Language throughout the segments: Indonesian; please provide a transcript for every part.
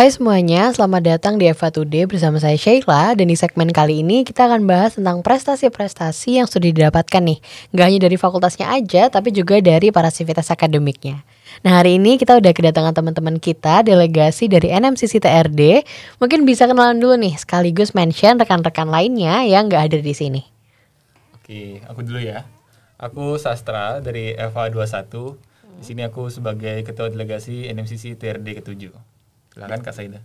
Hai semuanya, selamat datang di Eva Today bersama saya Sheila dan di segmen kali ini kita akan bahas tentang prestasi-prestasi yang sudah didapatkan nih. Gak hanya dari fakultasnya aja tapi juga dari para sivitas akademiknya. Nah hari ini kita udah kedatangan teman-teman kita delegasi dari NMCC TRD Mungkin bisa kenalan dulu nih sekaligus mention rekan-rekan lainnya yang gak hadir di sini. Oke, aku dulu ya. Aku Sastra dari Eva 21 Di sini aku sebagai ketua delegasi NMCC TRD ke-7 Silakan Kak Saida.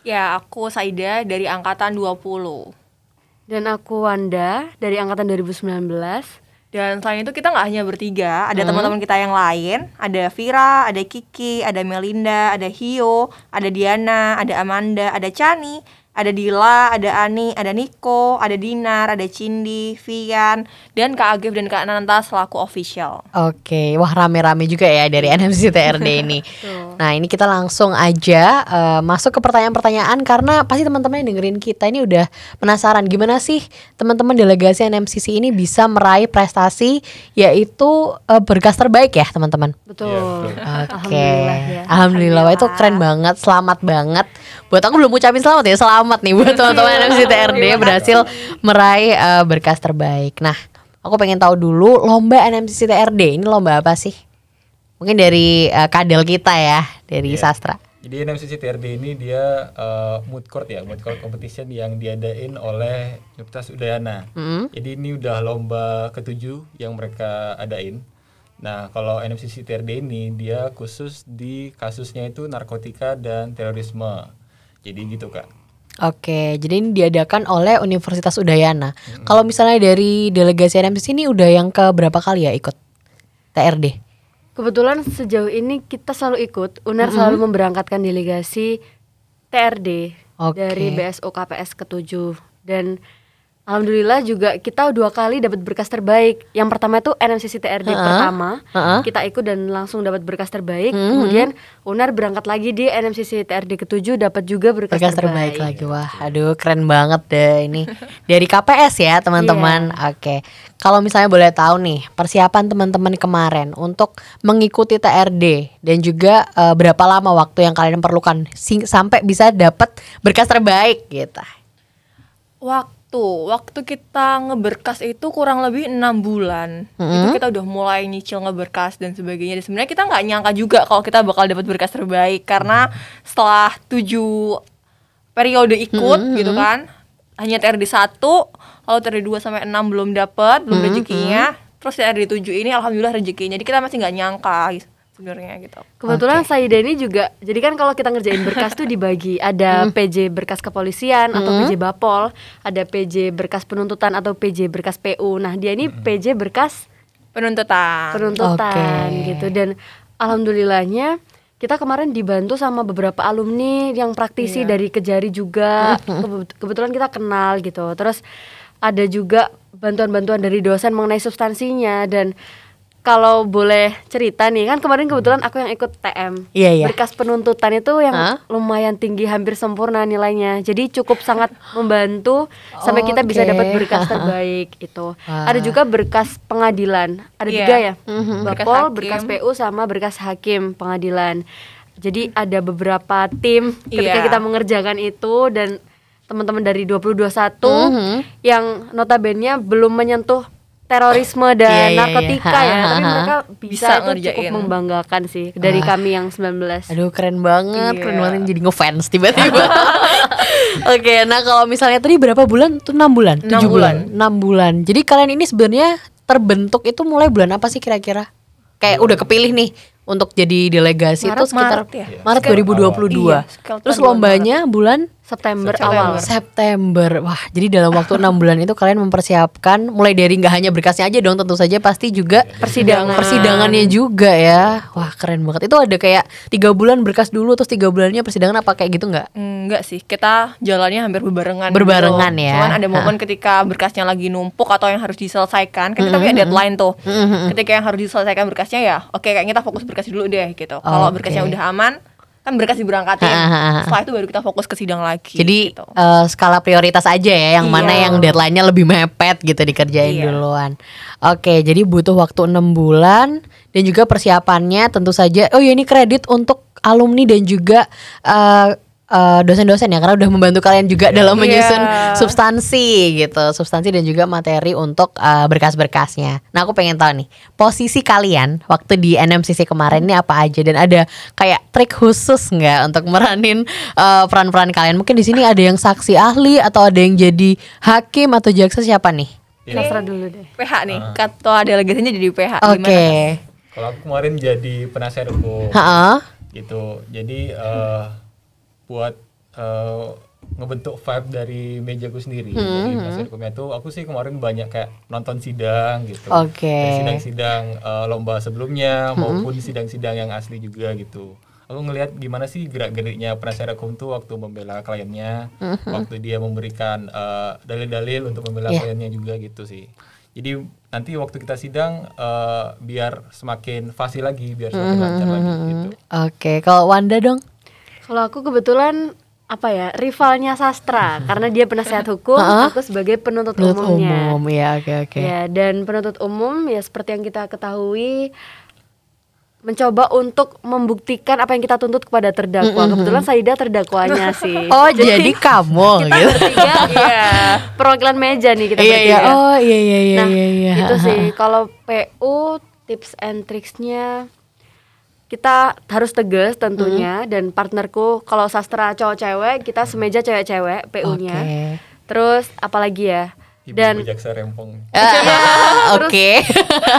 Ya, aku Saida dari angkatan 20. Dan aku Wanda dari angkatan 2019. Dan selain itu kita nggak hanya bertiga, ada hmm. teman-teman kita yang lain, ada Vira, ada Kiki, ada Melinda, ada Hio, ada Diana, ada Amanda, ada Chani, ada Dila, ada Ani, ada Niko, ada Dinar, ada Cindy, Vian, dan Kak Agif dan Kak Nanta selaku official. Oke, wah rame-rame juga ya dari NMC TRD ini. nah ini kita langsung aja uh, masuk ke pertanyaan-pertanyaan karena pasti teman-teman yang dengerin kita ini udah penasaran gimana sih teman-teman delegasi NMCC ini bisa meraih prestasi yaitu uh, berkas terbaik ya teman-teman. Betul. Yeah, Oke, okay. Alhamdulillah, ya. Alhamdulillah. Wah, itu keren banget, selamat banget. Buat aku belum ucapin selamat ya, selamat selamat nih buat teman-teman NFC TRD berhasil meraih uh, berkas terbaik. Nah, aku pengen tahu dulu lomba NMC TRD ini lomba apa sih? Mungkin dari uh, kadel kita ya, dari yeah. sastra. Jadi NMCC TRD ini dia uh, mood court ya, mood court competition yang diadain oleh Universitas Udayana. Mm -hmm. Jadi ini udah lomba ketujuh yang mereka adain. Nah, kalau NMCC TRD ini dia khusus di kasusnya itu narkotika dan terorisme. Jadi gitu kak. Oke, jadi ini diadakan oleh Universitas Udayana. Hmm. Kalau misalnya dari delegasi NMC ini udah yang ke berapa kali ya ikut TRD? Kebetulan sejauh ini kita selalu ikut. UNER -hmm. selalu memberangkatkan delegasi TRD okay. dari BSO KPS ke-7 dan Alhamdulillah juga kita dua kali dapat berkas terbaik. Yang pertama itu NMCC TRD uh -huh. pertama, uh -huh. kita ikut dan langsung dapat berkas terbaik. Uh -huh. Kemudian Unar berangkat lagi di NMCC TRD ketujuh dapat juga berkas, berkas terbaik. terbaik lagi. Wah, aduh keren banget deh ini. Dari KPS ya, teman-teman. Yeah. Oke. Kalau misalnya boleh tahu nih, persiapan teman-teman kemarin untuk mengikuti TRD dan juga uh, berapa lama waktu yang kalian perlukan sampai bisa dapat berkas terbaik gitu. Waktu waktu waktu kita ngeberkas itu kurang lebih enam bulan. Mm-hmm. itu kita udah mulai nyicil ngeberkas dan sebagainya. Dan sebenarnya kita nggak nyangka juga kalau kita bakal dapat berkas terbaik. Karena setelah tujuh periode ikut mm-hmm. gitu kan hanya TRD satu lalu TRD dua sampai enam belum dapat belum mm-hmm. rezekinya. Terus TRD tujuh ini alhamdulillah rezekinya. Jadi kita masih nggak nyangka gitu sebenarnya gitu. Kebetulan okay. Saida ini juga jadi kan kalau kita ngerjain berkas tuh dibagi ada hmm. PJ berkas kepolisian atau PJ hmm. Bapol, ada PJ berkas penuntutan atau PJ berkas PU. Nah, dia ini hmm. PJ berkas penuntutan. Penuntutan okay. gitu dan alhamdulillahnya kita kemarin dibantu sama beberapa alumni yang praktisi yeah. dari Kejari juga. Kebetulan kita kenal gitu. Terus ada juga bantuan-bantuan dari dosen mengenai substansinya dan kalau boleh cerita nih kan kemarin kebetulan aku yang ikut TM iya, iya. berkas penuntutan itu yang huh? lumayan tinggi hampir sempurna nilainya jadi cukup sangat membantu sampai kita bisa dapat berkas terbaik itu Wah. ada juga berkas pengadilan ada yeah. tiga ya mm-hmm. bapol berkas, berkas PU sama berkas hakim pengadilan jadi ada beberapa tim ketika yeah. kita mengerjakan itu dan teman-teman dari 2021 mm-hmm. yang notabene belum menyentuh terorisme dan yeah, yeah, narkotika yeah. ya, tapi mereka bisa, bisa itu ngerjain. cukup membanggakan sih dari uh. kami yang 19. Aduh keren banget, yeah. keren banget jadi ngefans tiba-tiba. Oke, okay, nah kalau misalnya tadi berapa bulan? Tuh 6 bulan, 7 bulan. 6 bulan. Jadi kalian ini sebenarnya terbentuk itu mulai bulan apa sih kira-kira? Kayak udah kepilih nih untuk jadi delegasi Maret, itu sekitar Maret, ya? Maret 2022. Iya, Terus lombanya bulan September, September awal. September. Wah, jadi dalam waktu enam bulan itu kalian mempersiapkan mulai dari nggak hanya berkasnya aja dong, tentu saja pasti juga persidangan. Persidangannya juga ya. Wah, keren banget. Itu ada kayak tiga bulan berkas dulu, terus tiga bulannya persidangan apa kayak gitu nggak? Enggak sih, kita jalannya hampir berbarengan. Berbarengan gitu. ya. Cuman ada momen ketika berkasnya lagi numpuk atau yang harus diselesaikan, kan kita punya deadline tuh. Ketika yang harus diselesaikan berkasnya ya, oke kayak kita fokus berkas dulu deh gitu. Kalau berkasnya udah aman kan berkas diberangkatin setelah itu baru kita fokus ke sidang lagi jadi gitu. uh, skala prioritas aja ya yang iya. mana yang deadline-nya lebih mepet gitu dikerjain iya. duluan oke jadi butuh waktu enam bulan dan juga persiapannya tentu saja oh ya ini kredit untuk alumni dan juga uh, uh, dosen-dosen ya karena udah membantu kalian juga Yeah. dalam menyusun Yeah. substansi gitu, substansi dan juga materi untuk uh, berkas-berkasnya. Nah, aku pengen tahu nih, posisi kalian waktu di NMCC kemarin ini apa aja dan ada kayak trik khusus nggak untuk meranin uh, peran-peran kalian? Mungkin di sini ada yang saksi ahli atau ada yang jadi hakim atau jaksa siapa nih? Iya. Sastra dulu deh. PH nih, ketua delegasinya jadi PH. Oke. Gimana? Kalau aku kemarin jadi penasihat hukum Ha-ha. gitu. Jadi eh, buat eh, ngebentuk vibe dari mejaku sendiri. Hmm, Jadi penasihat hukumnya tuh aku sih kemarin banyak kayak nonton sidang gitu. Oke. Hmm. Dari Sidang-sidang eh, lomba sebelumnya maupun sidang-sidang yang asli juga gitu. Aku ngelihat gimana sih gerak-geriknya penasihat hukum tuh waktu membela kliennya, waktu dia memberikan eh, dalil-dalil untuk membela Iya. kliennya juga gitu sih. Jadi nanti waktu kita sidang eh, biar semakin fasih lagi, biar semakin lancar lagi gitu. Oke, kalau Wanda dong? Kalau aku kebetulan apa ya rivalnya sastra karena dia penasehat hukum, aku sebagai penuntut, Menurut umumnya. umum, ya oke oke. Ya, dan penuntut umum ya seperti yang kita ketahui mencoba untuk membuktikan apa yang kita tuntut kepada terdakwa. Kebetulan Saida terdakwanya sih. Oh jadi, kamu kita gitu? bertiga iya perwakilan meja nih kita Iya iya. bertiga. Oh iya iya iya nah iya. iya. itu sih kalau PU tips and tricksnya kita harus tegas tentunya dan partnerku kalau sastra cowok cewek kita semeja cewek-cewek PU-nya Oke. terus apalagi ya Ibu dan jaksa rempong. Ah, Oke.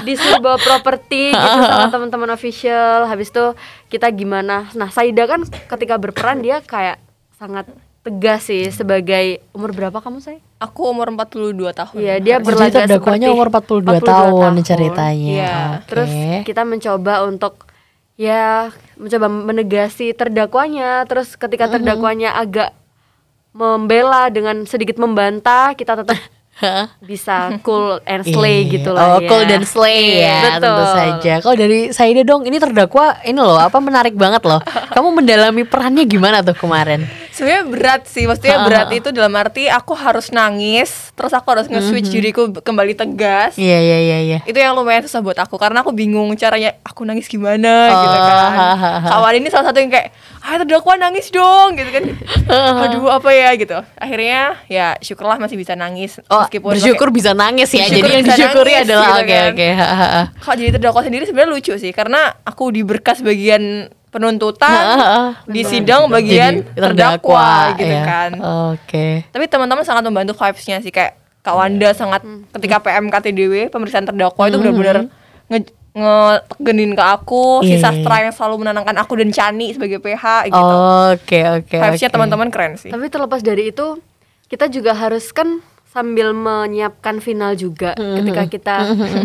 disuruh bawa properti gitu sama teman-teman official habis itu kita gimana nah Saida kan ketika berperan dia kayak sangat tegas sih sebagai umur berapa kamu saya Aku umur 42 tahun. Iya dia Jadi berlaga terdakwanya seperti umur 42 tahun ceritanya. Iya. Oke. Terus kita mencoba untuk ya mencoba menegasi terdakwanya. Terus ketika Mm-hmm. terdakwanya agak membela dengan sedikit membantah, kita tetap bisa cool and slay Iya. gitu lah Oh, ya. cool dan slay ya, tentu Betul. saja. Kalau dari Saida dong, ini terdakwa ini loh, apa menarik banget loh. Kamu mendalami perannya gimana tuh kemarin? Sebenarnya berat sih, maksudnya berat itu dalam arti aku harus nangis, terus aku harus nge-switch diriku kembali tegas. Iya iya iya iya. Itu yang lumayan susah buat aku karena aku bingung caranya aku nangis gimana Oh, gitu kan. hahaha. Kawan ini salah satu yang kayak, "Ah, terdakwa nangis dong." gitu kan. Aduh, apa ya gitu. Akhirnya ya syukurlah masih bisa nangis Oh, meskipun bersyukur bisa nangis ya. Jadi yang disyukuri nangis, adalah gitu oke kan. oke. ha, ha, ha. Kalau jadi terdakwa sendiri sebenarnya lucu sih karena aku di berkas bagian penuntutan, di sidang bagian Jadi terdakwa, gitu ya. kan. Oke. Tapi teman-teman sangat membantu vibes-nya sih kayak Kak Wanda sangat ketika PM KTDW pemeriksaan terdakwa itu benar-benar nge ngetegenin ke aku, si Iya, iya, sastra yang selalu menenangkan aku dan Chani sebagai PH gitu. Oke oke. Vibes-nya oke. teman-teman keren sih. Tapi terlepas dari itu, kita juga harus kan sambil menyiapkan final juga ketika kita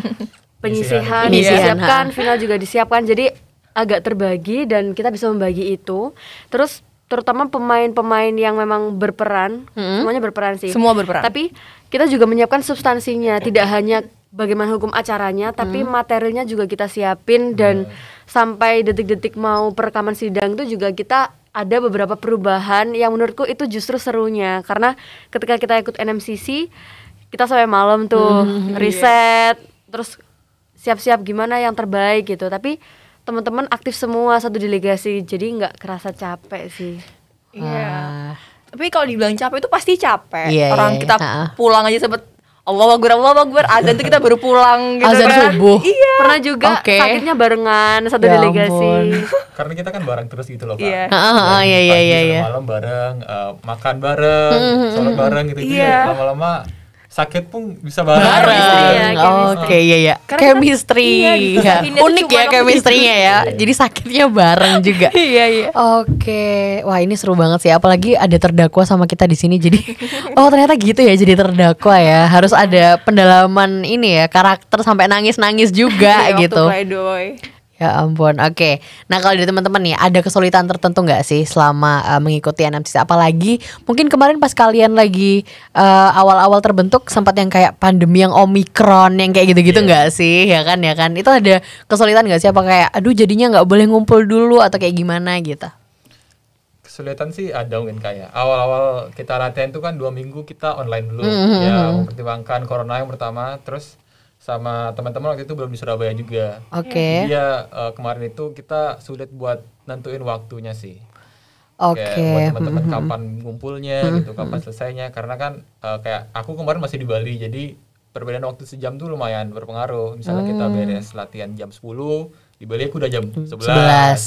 penyisihan Penyisihan, disiapkan, final juga disiapkan. Jadi agak terbagi dan kita bisa membagi itu. Terus terutama pemain-pemain yang memang berperan, semuanya berperan sih. Semua berperan. Tapi kita juga menyiapkan substansinya, tidak hanya bagaimana hukum acaranya, tapi materialnya juga kita siapin dan sampai detik-detik mau perekaman sidang itu juga kita ada beberapa perubahan yang menurutku itu justru serunya karena ketika kita ikut NMCC kita sampai malam tuh riset terus siap-siap gimana yang terbaik gitu tapi teman-teman aktif semua satu delegasi jadi nggak kerasa capek sih Iya. Ah. Tapi kalau dibilang capek itu pasti capek. Iya, Orang iya, kita iya. pulang aja sempet Allah Akbar, Allah Akbar, azan tuh kita baru pulang gitu Azan kan. subuh. Iya. pernah juga Oke. sakitnya barengan satu Ya delegasi ampun. Karena kita kan bareng terus gitu loh, Pak. Iya. Ah, ah, ah, Dari iya, iya, pagi iya, iya. malam bareng, eh, makan bareng, sholat bareng gitu. Iya. lama-lama sakit pun bisa bareng. Bareng. Ya, Oke, iya ya. Karena Chemistry. iya, Ya. Unik ya chemistry-nya ya. Jadi sakitnya bareng juga. Iya, iya. Oke, wah ini seru banget sih. Apalagi ada terdakwa sama kita di sini. Jadi, oh ternyata gitu ya. Jadi terdakwa ya. Harus ada pendalaman ini ya karakter sampai nangis-nangis juga Iya, waktu gitu. Ya ampun, oke. Nah kalau dari teman-teman nih, ada kesulitan tertentu nggak sih selama uh, mengikuti NMCC? Apalagi mungkin kemarin pas kalian lagi uh, awal-awal terbentuk sempat yang kayak pandemi yang omikron yang kayak gitu-gitu nggak sih? Ya kan, ya kan. Itu ada kesulitan nggak sih? Apa kayak, aduh jadinya nggak boleh ngumpul dulu atau kayak gimana gitu? Kesulitan sih ada mungkin kayak awal-awal kita latihan itu kan dua minggu kita online dulu Mm-hmm. ya mempertimbangkan corona yang pertama terus sama teman-teman waktu itu belum di Surabaya juga. Oke. Jadi ya eh, kemarin itu kita sulit buat nentuin waktunya sih. Oke. Kayak buat teman-teman kapan ngumpulnya gitu, kapan selesainya. Karena kan uh, kayak aku kemarin masih di Bali, jadi perbedaan waktu sejam tuh lumayan berpengaruh. Misalnya kita beres latihan jam 10, di Bali aku udah jam 11. 11,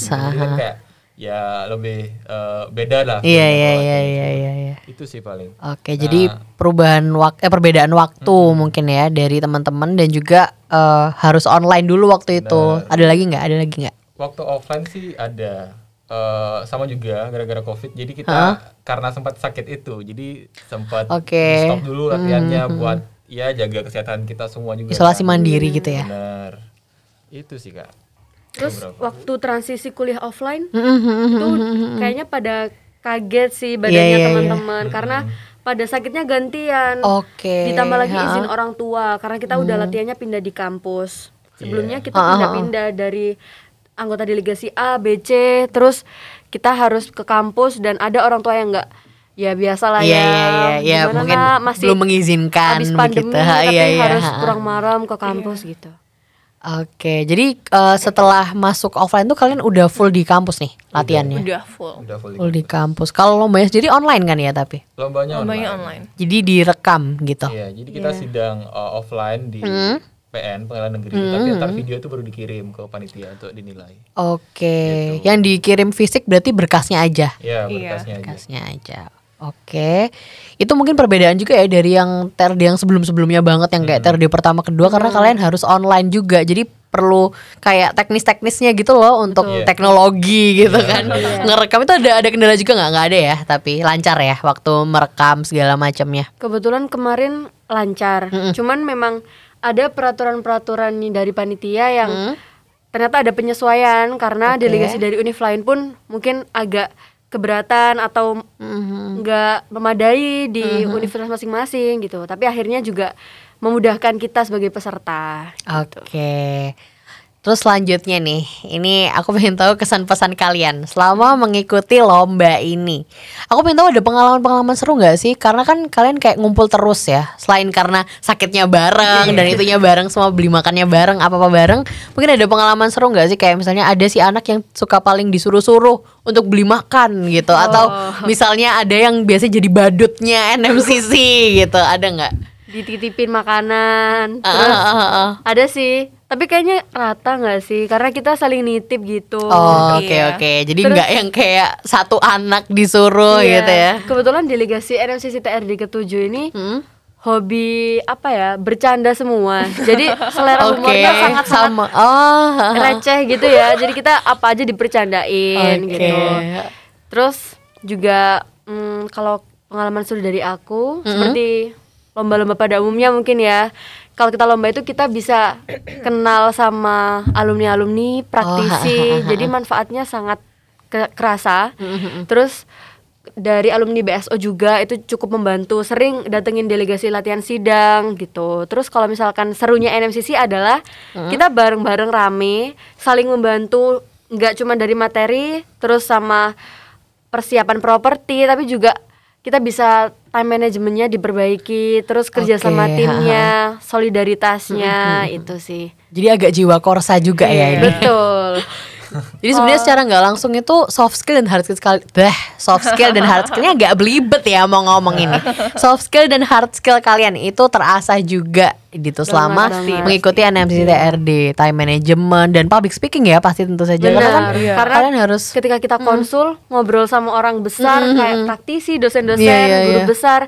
Jadi kan kayak ya lebih uh, beda lah. Iya iya pola iya gitu. iya iya iya. Itu sih paling. Oke, jadi perubahan waktu eh perbedaan waktu mungkin ya dari teman-teman dan juga eh, harus online dulu waktu itu. Ada lagi nggak? Ada lagi nggak? Waktu offline sih ada eh, sama juga gara-gara covid. Jadi kita karena sempat sakit itu, jadi sempat Oke. stop dulu latihannya buat ya jaga kesehatan kita semua juga. Isolasi kan. mandiri gitu ya. Benar. Itu sih kak. Terus waktu transisi kuliah offline itu kayaknya pada kaget sih badannya iya, iya. teman-teman karena pada sakitnya gantian. Oke. Ditambah lagi Ha-ha. izin orang tua karena kita udah Hmm. latihannya pindah di kampus. Sebelumnya Iya. kita pindah-pindah dari anggota delegasi A, B, C, terus kita harus ke kampus dan ada orang tua yang enggak ya biasalah Iya ya. iya iya, iya gimana mungkin masih belum mengizinkan habis pandemi begitu. tapi Iya, iya, harus kurang malam ke kampus gitu. Oke, jadi eh, setelah masuk offline tuh kalian udah full di kampus nih latihannya. Udah full. Udah full. Full di kampus. Kalau lombanya sendiri online kan ya tapi. Lombanya Lombanya online. online. Jadi direkam gitu. Iya, jadi kita sidang uh, offline di Hmm. PN Pengadilan Negeri, tapi antar video itu baru dikirim ke panitia untuk dinilai. Oke, yang dikirim fisik berarti berkasnya aja. Ya, Iya. berkasnya aja. Berkasnya aja. Oke, itu mungkin perbedaan juga ya dari yang TRD yang sebelum-sebelumnya banget yang kayak TRD pertama kedua karena kalian harus online juga, jadi perlu kayak teknis-teknisnya gitu loh untuk Iya. teknologi gitu kan. Ngerekam itu ada ada kendala juga nggak? Nggak ada ya, tapi lancar ya waktu merekam segala macamnya. Kebetulan kemarin lancar. Cuman memang ada peraturan-peraturan nih dari panitia yang ternyata ada penyesuaian karena Oke. delegasi dari univ lain pun mungkin agak keberatan atau nggak memadai di universitas masing-masing gitu. Tapi akhirnya juga memudahkan kita sebagai peserta. Oke. Terus selanjutnya nih, ini aku pengen tahu kesan pesan kalian selama mengikuti lomba ini. Aku pengen tahu ada pengalaman-pengalaman seru nggak sih? Karena kan kalian kayak ngumpul terus ya. Selain karena sakitnya bareng dan itunya bareng, semua beli makannya bareng, apa-apa bareng. Mungkin ada pengalaman seru nggak sih? Kayak misalnya ada si anak yang suka paling disuruh-suruh untuk beli makan gitu, atau misalnya ada yang biasa jadi badutnya NMCC gitu. Ada nggak? Dititipin makanan. Ah, Terus ah, ah, ah. ada sih, tapi kayaknya rata nggak sih? Karena kita saling nitip gitu. Oh, oke Iya. oke. Jadi Terus- nggak yang kayak satu anak disuruh Iya. gitu ya. Kebetulan delegasi NMCC TRD ke-7 ini Hmm? hobi apa ya? Bercanda semua. Jadi selera Oke, humornya sangat-sangat sama. Oh, receh gitu ya. Jadi kita apa aja dipercandain Oke. gitu. Terus juga mm, kalau pengalaman seru dari aku seperti lomba-lomba pada umumnya mungkin ya. Kalau kita lomba itu kita bisa kenal sama alumni-alumni, praktisi. jadi manfaatnya sangat ke- kerasa. Terus dari alumni BSO juga itu cukup membantu. Sering datengin delegasi latihan sidang gitu. Terus kalau misalkan serunya NMCC adalah kita bareng-bareng rame saling membantu nggak cuma dari materi terus sama persiapan properti tapi juga kita bisa time manajemennya diperbaiki terus kerja sama Oke, timnya solidaritasnya itu sih. Jadi agak jiwa korsa juga ya ini. betul Jadi sebenarnya secara nggak langsung itu soft skill dan hard skill sekali. Bah, soft skill dan hard skillnya agak belibet ya mau ngomong ini. Soft skill dan hard skill kalian itu terasah juga gitu selama banget. mengikuti NMCC TRD, time management dan public speaking ya pasti tentu saja. Karena kan Benar, iya. karena kalian harus ketika kita konsul ngobrol sama orang besar kayak praktisi dosen-dosen Iya, iya, guru iya. besar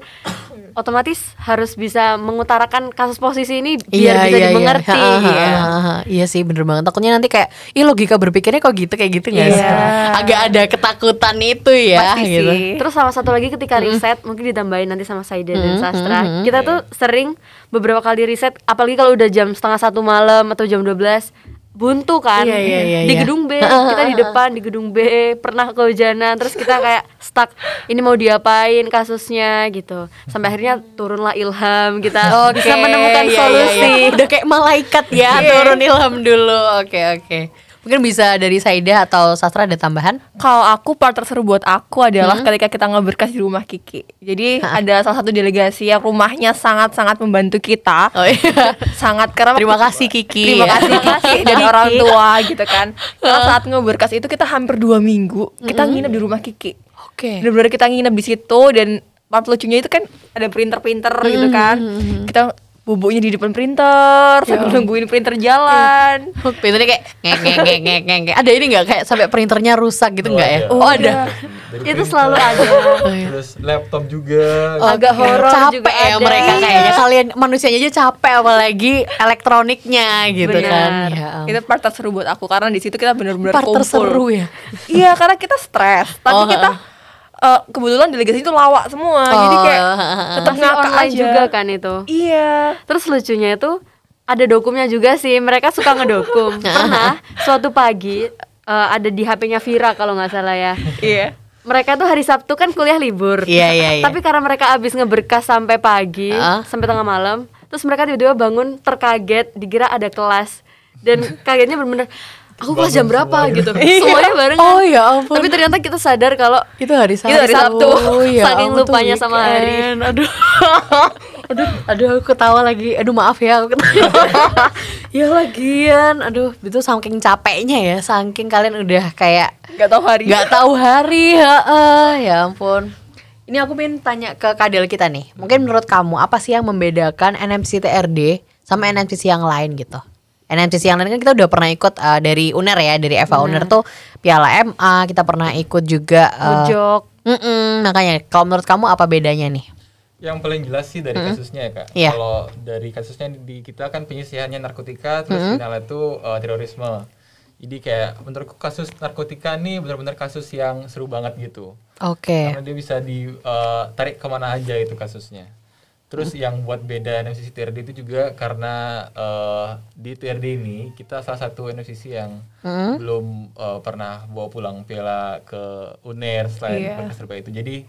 otomatis harus bisa mengutarakan kasus posisi ini biar Iya, bisa iya, dimengerti Iya. Ha, ha, Iya. ha. Iya sih bener banget. Takutnya nanti kayak, ih logika berpikirnya kok gitu kayak gitu nggak sih? Iya. Agak ada ketakutan itu ya. Pasti gitu. sih. Terus sama satu lagi ketika riset mungkin ditambahin nanti sama Saida dan Sastra. Kita tuh sering beberapa kali riset apalagi kalau udah jam setengah satu malam atau jam 12 buntu kan Iya, iya, iya, di iya. gedung B kita di depan di gedung B pernah kehujanan terus kita kayak stuck ini mau diapain kasusnya gitu sampai akhirnya turunlah ilham kita bisa Oke, menemukan iya, iya, solusi iya. Udah kayak malaikat ya turun ilham dulu. Oke oke. Mungkin bisa dari Saida atau Sastra ada tambahan? Kalau aku part terseru buat aku adalah hmm? ketika kita ngeberkas di rumah Kiki. Jadi Hah? ada salah satu delegasi yang rumahnya sangat-sangat membantu kita. Oh iya. sangat karena Terima kasih Kiki. Terima kasih Kiki dan orang tua gitu kan. Karena saat ngeberkas itu kita hampir dua minggu kita nginep di rumah Kiki. Oke. Okay. Benar-benar kita nginep di situ dan part lucunya itu kan ada printer-printer gitu kan. Kita bubuknya di depan printer sambil ya. nungguin printer jalan. Iya. printernya kayak ngek ngek ngek ngek ngek ada ini nggak? Kayak sampai printernya rusak gitu nggak oh, ya? oh, oh ada. Itu selalu ada. Oh, iya. terus laptop juga. Oh, agak horor capek juga ya ada. mereka kayaknya. Kalian manusianya aja capek apalagi elektroniknya gitu Bener. kan. Ya, itu part terseru buat aku karena di situ kita benar-benar kumpul. terseru ya? Iya karena kita stres. Tapi oh, kita uh, kebetulan delegasi itu lawak semua oh. jadi kayak tetap online aja. juga kan itu iya terus lucunya itu ada dokumnya juga sih mereka suka ngedokum pernah suatu pagi uh, ada di HP-nya Vira kalau nggak salah ya iya mereka tuh hari Sabtu kan kuliah libur. Iya iya. iya. Tapi karena mereka abis ngeberkas sampai pagi, uh. sampai tengah malam, terus mereka tiba-tiba bangun terkaget, dikira ada kelas dan kagetnya bener-bener aku kelas jam berapa gitu. Iya. semuanya bareng. Oh ya ampun. Tapi ternyata kita sadar kalau itu hari Sabtu, itu hari Sabtu. Oh, ya saking lupanya sama hari. Aduh. Aduh aduh aku ketawa lagi. Aduh maaf ya aku ketawa. Ya lagian. Aduh itu saking capeknya ya. Saking kalian udah kayak nggak tahu hari. Nggak tahu hari ya, uh, ya ampun. Ini aku pengen tanya ke kadel kita nih. Mungkin menurut kamu apa sih yang membedakan NMC TRD sama NMCC yang lain gitu NMCC yang lain kan kita udah pernah ikut uh, dari UNER ya dari Eva hmm. UNER tuh Piala MA kita pernah ikut juga uh, Ujok mm -mm, makanya kalau menurut kamu apa bedanya nih yang paling jelas sih dari mm kasusnya ya kak yeah. kalau dari kasusnya di kita kan penyisihannya narkotika terus mm -hmm. finalnya itu uh, terorisme jadi kayak menurutku kasus narkotika nih benar-benar kasus yang seru banget gitu oke okay. karena dia bisa ditarik uh, ke mana aja itu kasusnya Terus hmm. yang buat beda NFCC TRD itu juga karena uh, di TRD ini kita salah satu NFCC yang hmm. belum uh, pernah bawa pulang piala ke UNER selain yeah. serba itu. Jadi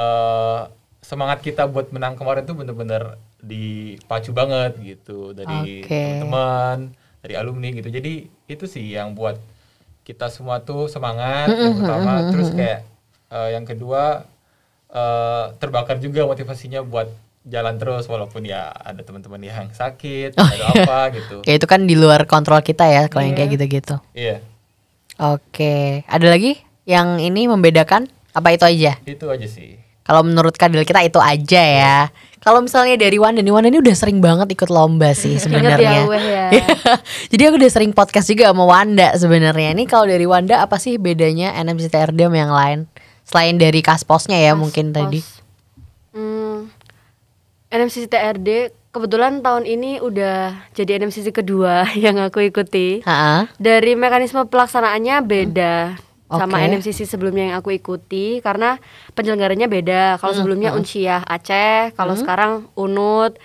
uh, semangat kita buat menang kemarin tuh bener-bener dipacu banget gitu dari okay. teman-teman, dari alumni gitu. Jadi itu sih yang buat kita semua tuh semangat yang pertama. Terus kayak uh, yang kedua uh, terbakar juga motivasinya buat jalan terus walaupun ya ada teman-teman yang sakit oh, ada iya. apa gitu. Ya itu kan di luar kontrol kita ya kalau yeah. yang kayak iya. gitu-gitu. Iya. Yeah. Oke, ada lagi yang ini membedakan apa itu aja? Itu aja sih. Kalau menurut kadil kita itu aja ya. Kalau misalnya dari Wanda nih, Wanda ini udah sering banget ikut lomba sih sebenarnya. ya, ya. Jadi aku udah sering podcast juga sama Wanda sebenarnya. Ini kalau dari Wanda apa sih bedanya NMCTRD sama yang lain? Selain dari kasposnya ya Kaspos. mungkin tadi. Hmm, NMCC TRD kebetulan tahun ini udah jadi NMCC kedua yang aku ikuti. Ha-ha. Dari mekanisme pelaksanaannya beda. Okay. sama NMCC sebelumnya yang aku ikuti karena penyelenggaranya beda. Kalau hmm. sebelumnya hmm. Unsiah Aceh, kalau hmm. sekarang Unut.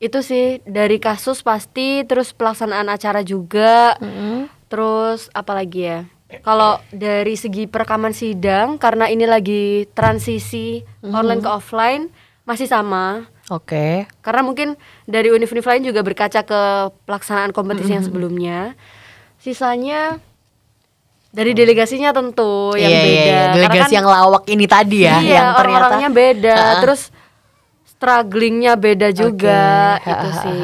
Itu sih dari kasus pasti terus pelaksanaan acara juga. Hmm. Terus apalagi ya? Kalau dari segi perekaman sidang karena ini lagi transisi hmm. online ke offline masih sama. Oke. Okay. Karena mungkin dari univ-univ lain juga berkaca ke pelaksanaan kompetisi mm -hmm. yang sebelumnya. Sisanya dari delegasinya tentu yang yeah, iya, beda. Yeah, delegasi kan, yang lawak ini tadi ya, iya, yang ternyata orang-orangnya beda. Uh -uh. Terus strugglingnya beda juga okay. itu sih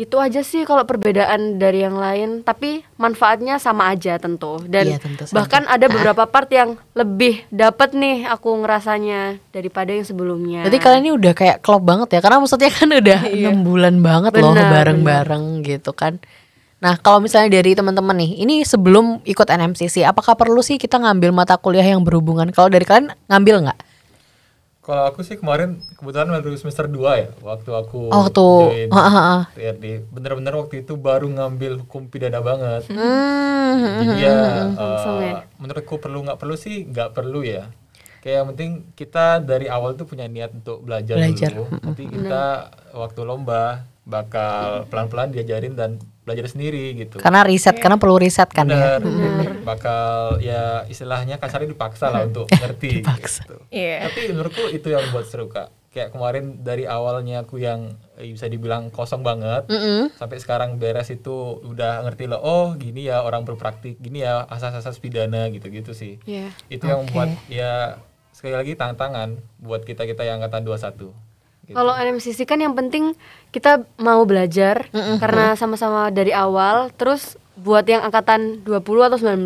itu aja sih kalau perbedaan dari yang lain tapi manfaatnya sama aja tentu dan iya, tentu bahkan ada beberapa part yang lebih dapat nih aku ngerasanya daripada yang sebelumnya jadi kalian ini udah kayak klop banget ya karena maksudnya kan udah iya. enam bulan banget bener, loh bareng-bareng gitu kan Nah, kalau misalnya dari teman-teman nih, ini sebelum ikut NMCC, apakah perlu sih kita ngambil mata kuliah yang berhubungan? Kalau dari kalian ngambil nggak? Kalau aku sih kemarin kebetulan baru semester 2 ya waktu aku oh, waktu join TRD. Bener-bener waktu itu baru ngambil hukum pidana banget. Hmm. Jadi ya, uh, menurutku perlu nggak perlu sih nggak perlu ya. Kayak yang penting kita dari awal tuh punya niat untuk belajar, belajar. dulu. Nanti kita waktu lomba bakal pelan-pelan diajarin dan belajar sendiri gitu. Karena riset, yeah. karena perlu riset kan ya. Bener. ya. Bakal ya istilahnya kasarnya dipaksa lah untuk ngerti. dipaksa. Gitu. Yeah. Tapi menurutku itu yang buat seru kak. kayak kemarin dari awalnya aku yang eh, bisa dibilang kosong banget mm -hmm. sampai sekarang beres itu udah ngerti loh oh gini ya orang berpraktik gini ya asas-asas pidana gitu-gitu sih yeah. itu okay. yang membuat ya sekali lagi tantangan buat kita kita yang angkatan 21 Gitu. Kalau NMCC kan yang penting kita mau belajar mm -hmm. karena sama-sama dari awal terus buat yang angkatan 20 atau 19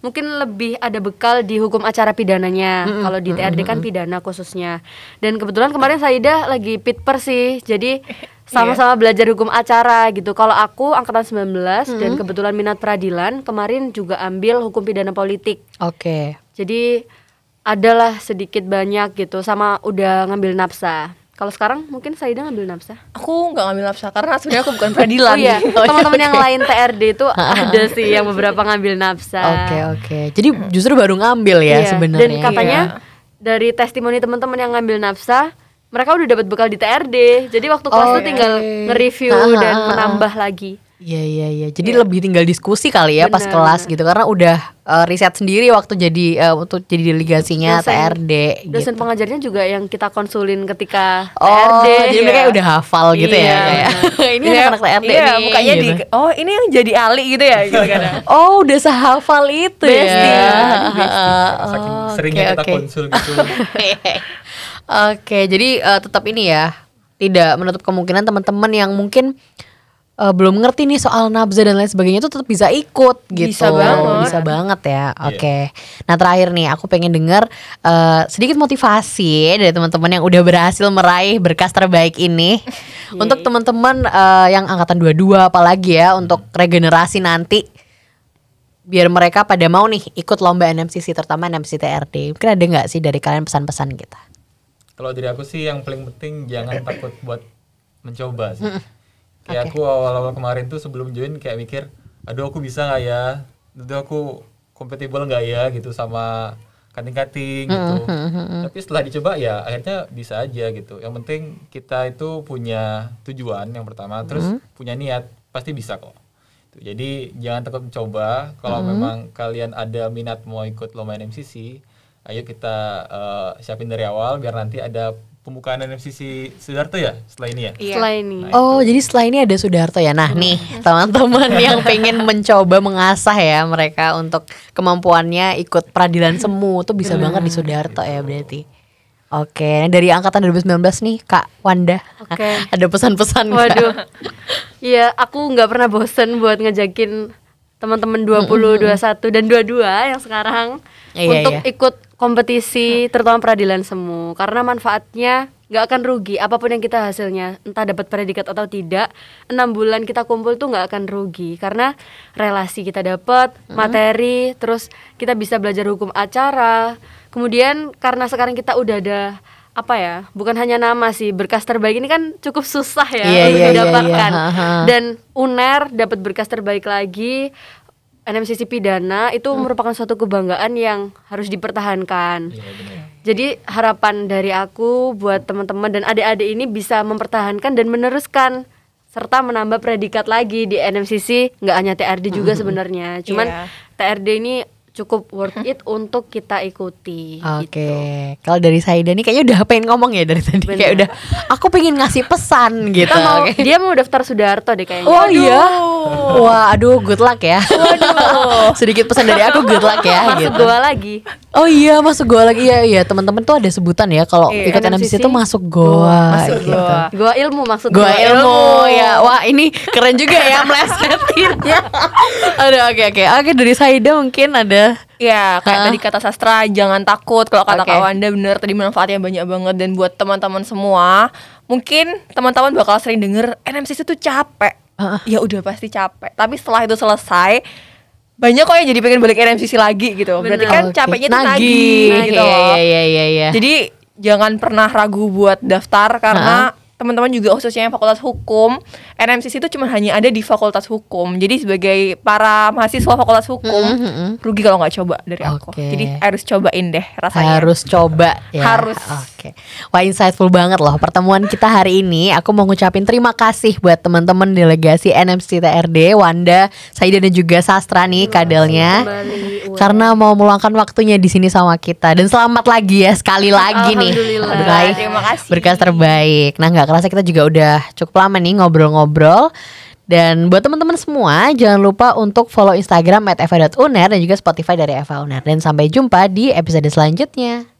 mungkin lebih ada bekal di hukum acara pidananya. Mm -hmm. Kalau di TRD kan pidana khususnya. Dan kebetulan kemarin Saida lagi pitper sih. Jadi sama-sama yeah. belajar hukum acara gitu. Kalau aku angkatan 19 mm -hmm. dan kebetulan minat peradilan, kemarin juga ambil hukum pidana politik. Oke. Okay. Jadi adalah sedikit banyak gitu sama udah ngambil nafsa. Kalau sekarang mungkin Saida ngambil nafsa? Aku nggak ngambil nafsa karena sebenarnya aku bukan peradilan. oh iya, teman-teman yang lain TRD itu ada sih yang beberapa ngambil nafsa. Oke okay, oke. Okay. Jadi justru baru ngambil ya iya. sebenarnya. Dan katanya iya. dari testimoni teman-teman yang ngambil nafsa, mereka udah dapat bekal di TRD. Jadi waktu kelas oh, tuh tinggal nge-review dan menambah lagi. Iya iya iya. Jadi yeah. lebih tinggal diskusi kali ya Bener. pas kelas gitu karena udah uh, riset sendiri waktu jadi uh, untuk jadi delegasinya dosen, TRD. Dosen gitu. pengajarnya juga yang kita konsulin ketika oh, TRD. Jadi ya. mereka udah hafal gitu ya iya, kayak. ini iya, anak TRD iya, nih. Mukanya gitu. di oh ini yang jadi Ali gitu ya gitu kan. oh, udah sehafal itu Besti. ya. Saking oh, seringnya okay, kita okay. konsul gitu. Oke, okay, jadi uh, tetap ini ya. Tidak menutup kemungkinan teman-teman yang mungkin uh, belum ngerti nih soal nabza dan lain sebagainya itu tetap bisa ikut gitu. Bisa banget. Bisa banget ya. Iya. Oke. Okay. Yeah. Nah, terakhir nih aku pengen dengar uh, sedikit motivasi dari teman-teman yang udah berhasil meraih berkas terbaik ini. untuk teman-teman uh, yang angkatan 22 apalagi ya untuk regenerasi nanti biar mereka pada mau nih ikut lomba NMCC terutama NMCC TRD. Mungkin ada nggak sih dari kalian pesan-pesan kita? Kalau dari aku sih yang paling penting jangan takut buat mencoba sih kayak okay. aku awal-awal kemarin tuh sebelum join kayak mikir aduh aku bisa nggak ya aduh aku kompatibel nggak ya gitu sama kating-kating hmm, gitu mm -hmm. tapi setelah dicoba ya akhirnya bisa aja gitu yang penting kita itu punya tujuan yang pertama terus mm -hmm. punya niat pasti bisa kok jadi jangan takut mencoba kalau mm -hmm. memang kalian ada minat mau ikut lomba MCC ayo kita uh, siapin dari awal biar nanti ada pembukaan NFCC Sudarto ya setelah ini ya? Iya. Setelah ini. Nah, oh, jadi setelah ini ada Sudarto ya. Nah, nih teman-teman yang pengen mencoba mengasah ya mereka untuk kemampuannya ikut peradilan semu tuh bisa banget di Sudarto ya berarti. Oke, dari angkatan 2019 nih Kak Wanda. Oke. ada pesan-pesan Waduh. Iya, aku nggak pernah bosen buat ngejakin teman-teman 20, mm -hmm. 21 dan 22 yang sekarang iya, untuk iya. ikut kompetisi terutama peradilan semu. Karena manfaatnya nggak akan rugi apa pun yang kita hasilnya. Entah dapat predikat atau tidak enam bulan kita kumpul tuh nggak akan rugi. Karena relasi kita dapat materi terus kita bisa belajar hukum acara. Kemudian karena sekarang kita udah ada apa ya bukan hanya nama sih berkas terbaik ini kan cukup susah ya yeah, untuk yeah, didapatkan. Yeah, yeah. dan uner dapat berkas terbaik lagi NMCC pidana itu hmm. merupakan suatu kebanggaan yang harus dipertahankan. Ya, Jadi harapan dari aku buat teman-teman dan adik-adik ini bisa mempertahankan dan meneruskan serta menambah predikat lagi di NMCC nggak hanya TRD juga hmm. sebenarnya. Cuman yeah. TRD ini cukup worth it untuk kita ikuti. Oke, okay. gitu. kalau dari Saida nih kayaknya udah pengen ngomong ya dari tadi. Bener. Kayak udah, aku pengen ngasih pesan gitu. mau, dia mau daftar Sudarto deh kayaknya. Oh iya. Wah, aduh, good luck ya. Waduh. Sedikit pesan dari aku, good luck ya. Masuk gitu. gua lagi. Oh iya, masuk gua lagi. Iya, iya. Teman-teman tuh ada sebutan ya kalau iya, ikut NMCC itu masuk goa. Masuk gitu. goa. Goa ilmu maksud goa, ilmu. ilmu. Ya, wah ini keren juga ya melesetinnya. aduh, oke oke. Oke, dari Saida mungkin ada Ya kayak uh. tadi kata sastra jangan takut kalau kata okay. Kak Wanda bener tadi manfaatnya banyak banget dan buat teman-teman semua mungkin teman-teman bakal sering denger NMCC itu capek. Uh. Ya udah pasti capek. Tapi setelah itu selesai banyak kok yang jadi pengen balik NMCC lagi gitu. Bener. Berarti kan okay. capeknya tuh nagih gitu loh. Iya, iya, iya, Jadi jangan pernah ragu buat daftar karena uh teman-teman juga khususnya yang fakultas hukum NMCC itu cuma hanya ada di fakultas hukum jadi sebagai para mahasiswa fakultas hukum mm -hmm. rugi kalau nggak coba dari aku jadi harus cobain deh rasanya harus coba ya harus oke okay. wah insightful banget loh pertemuan kita hari ini aku mau ngucapin terima kasih buat teman-teman delegasi NMCC TRD Wanda Saida dan juga Sastra nih kadelnya karena mau meluangkan waktunya di sini sama kita dan selamat lagi ya sekali lagi nih. Alhamdulillah. Terima kasih. Berkas terbaik. Nah, nggak kerasa kita juga udah cukup lama nih ngobrol-ngobrol. Dan buat teman-teman semua, jangan lupa untuk follow Instagram @eva.uner dan juga Spotify dari Eva Uner. Dan sampai jumpa di episode selanjutnya.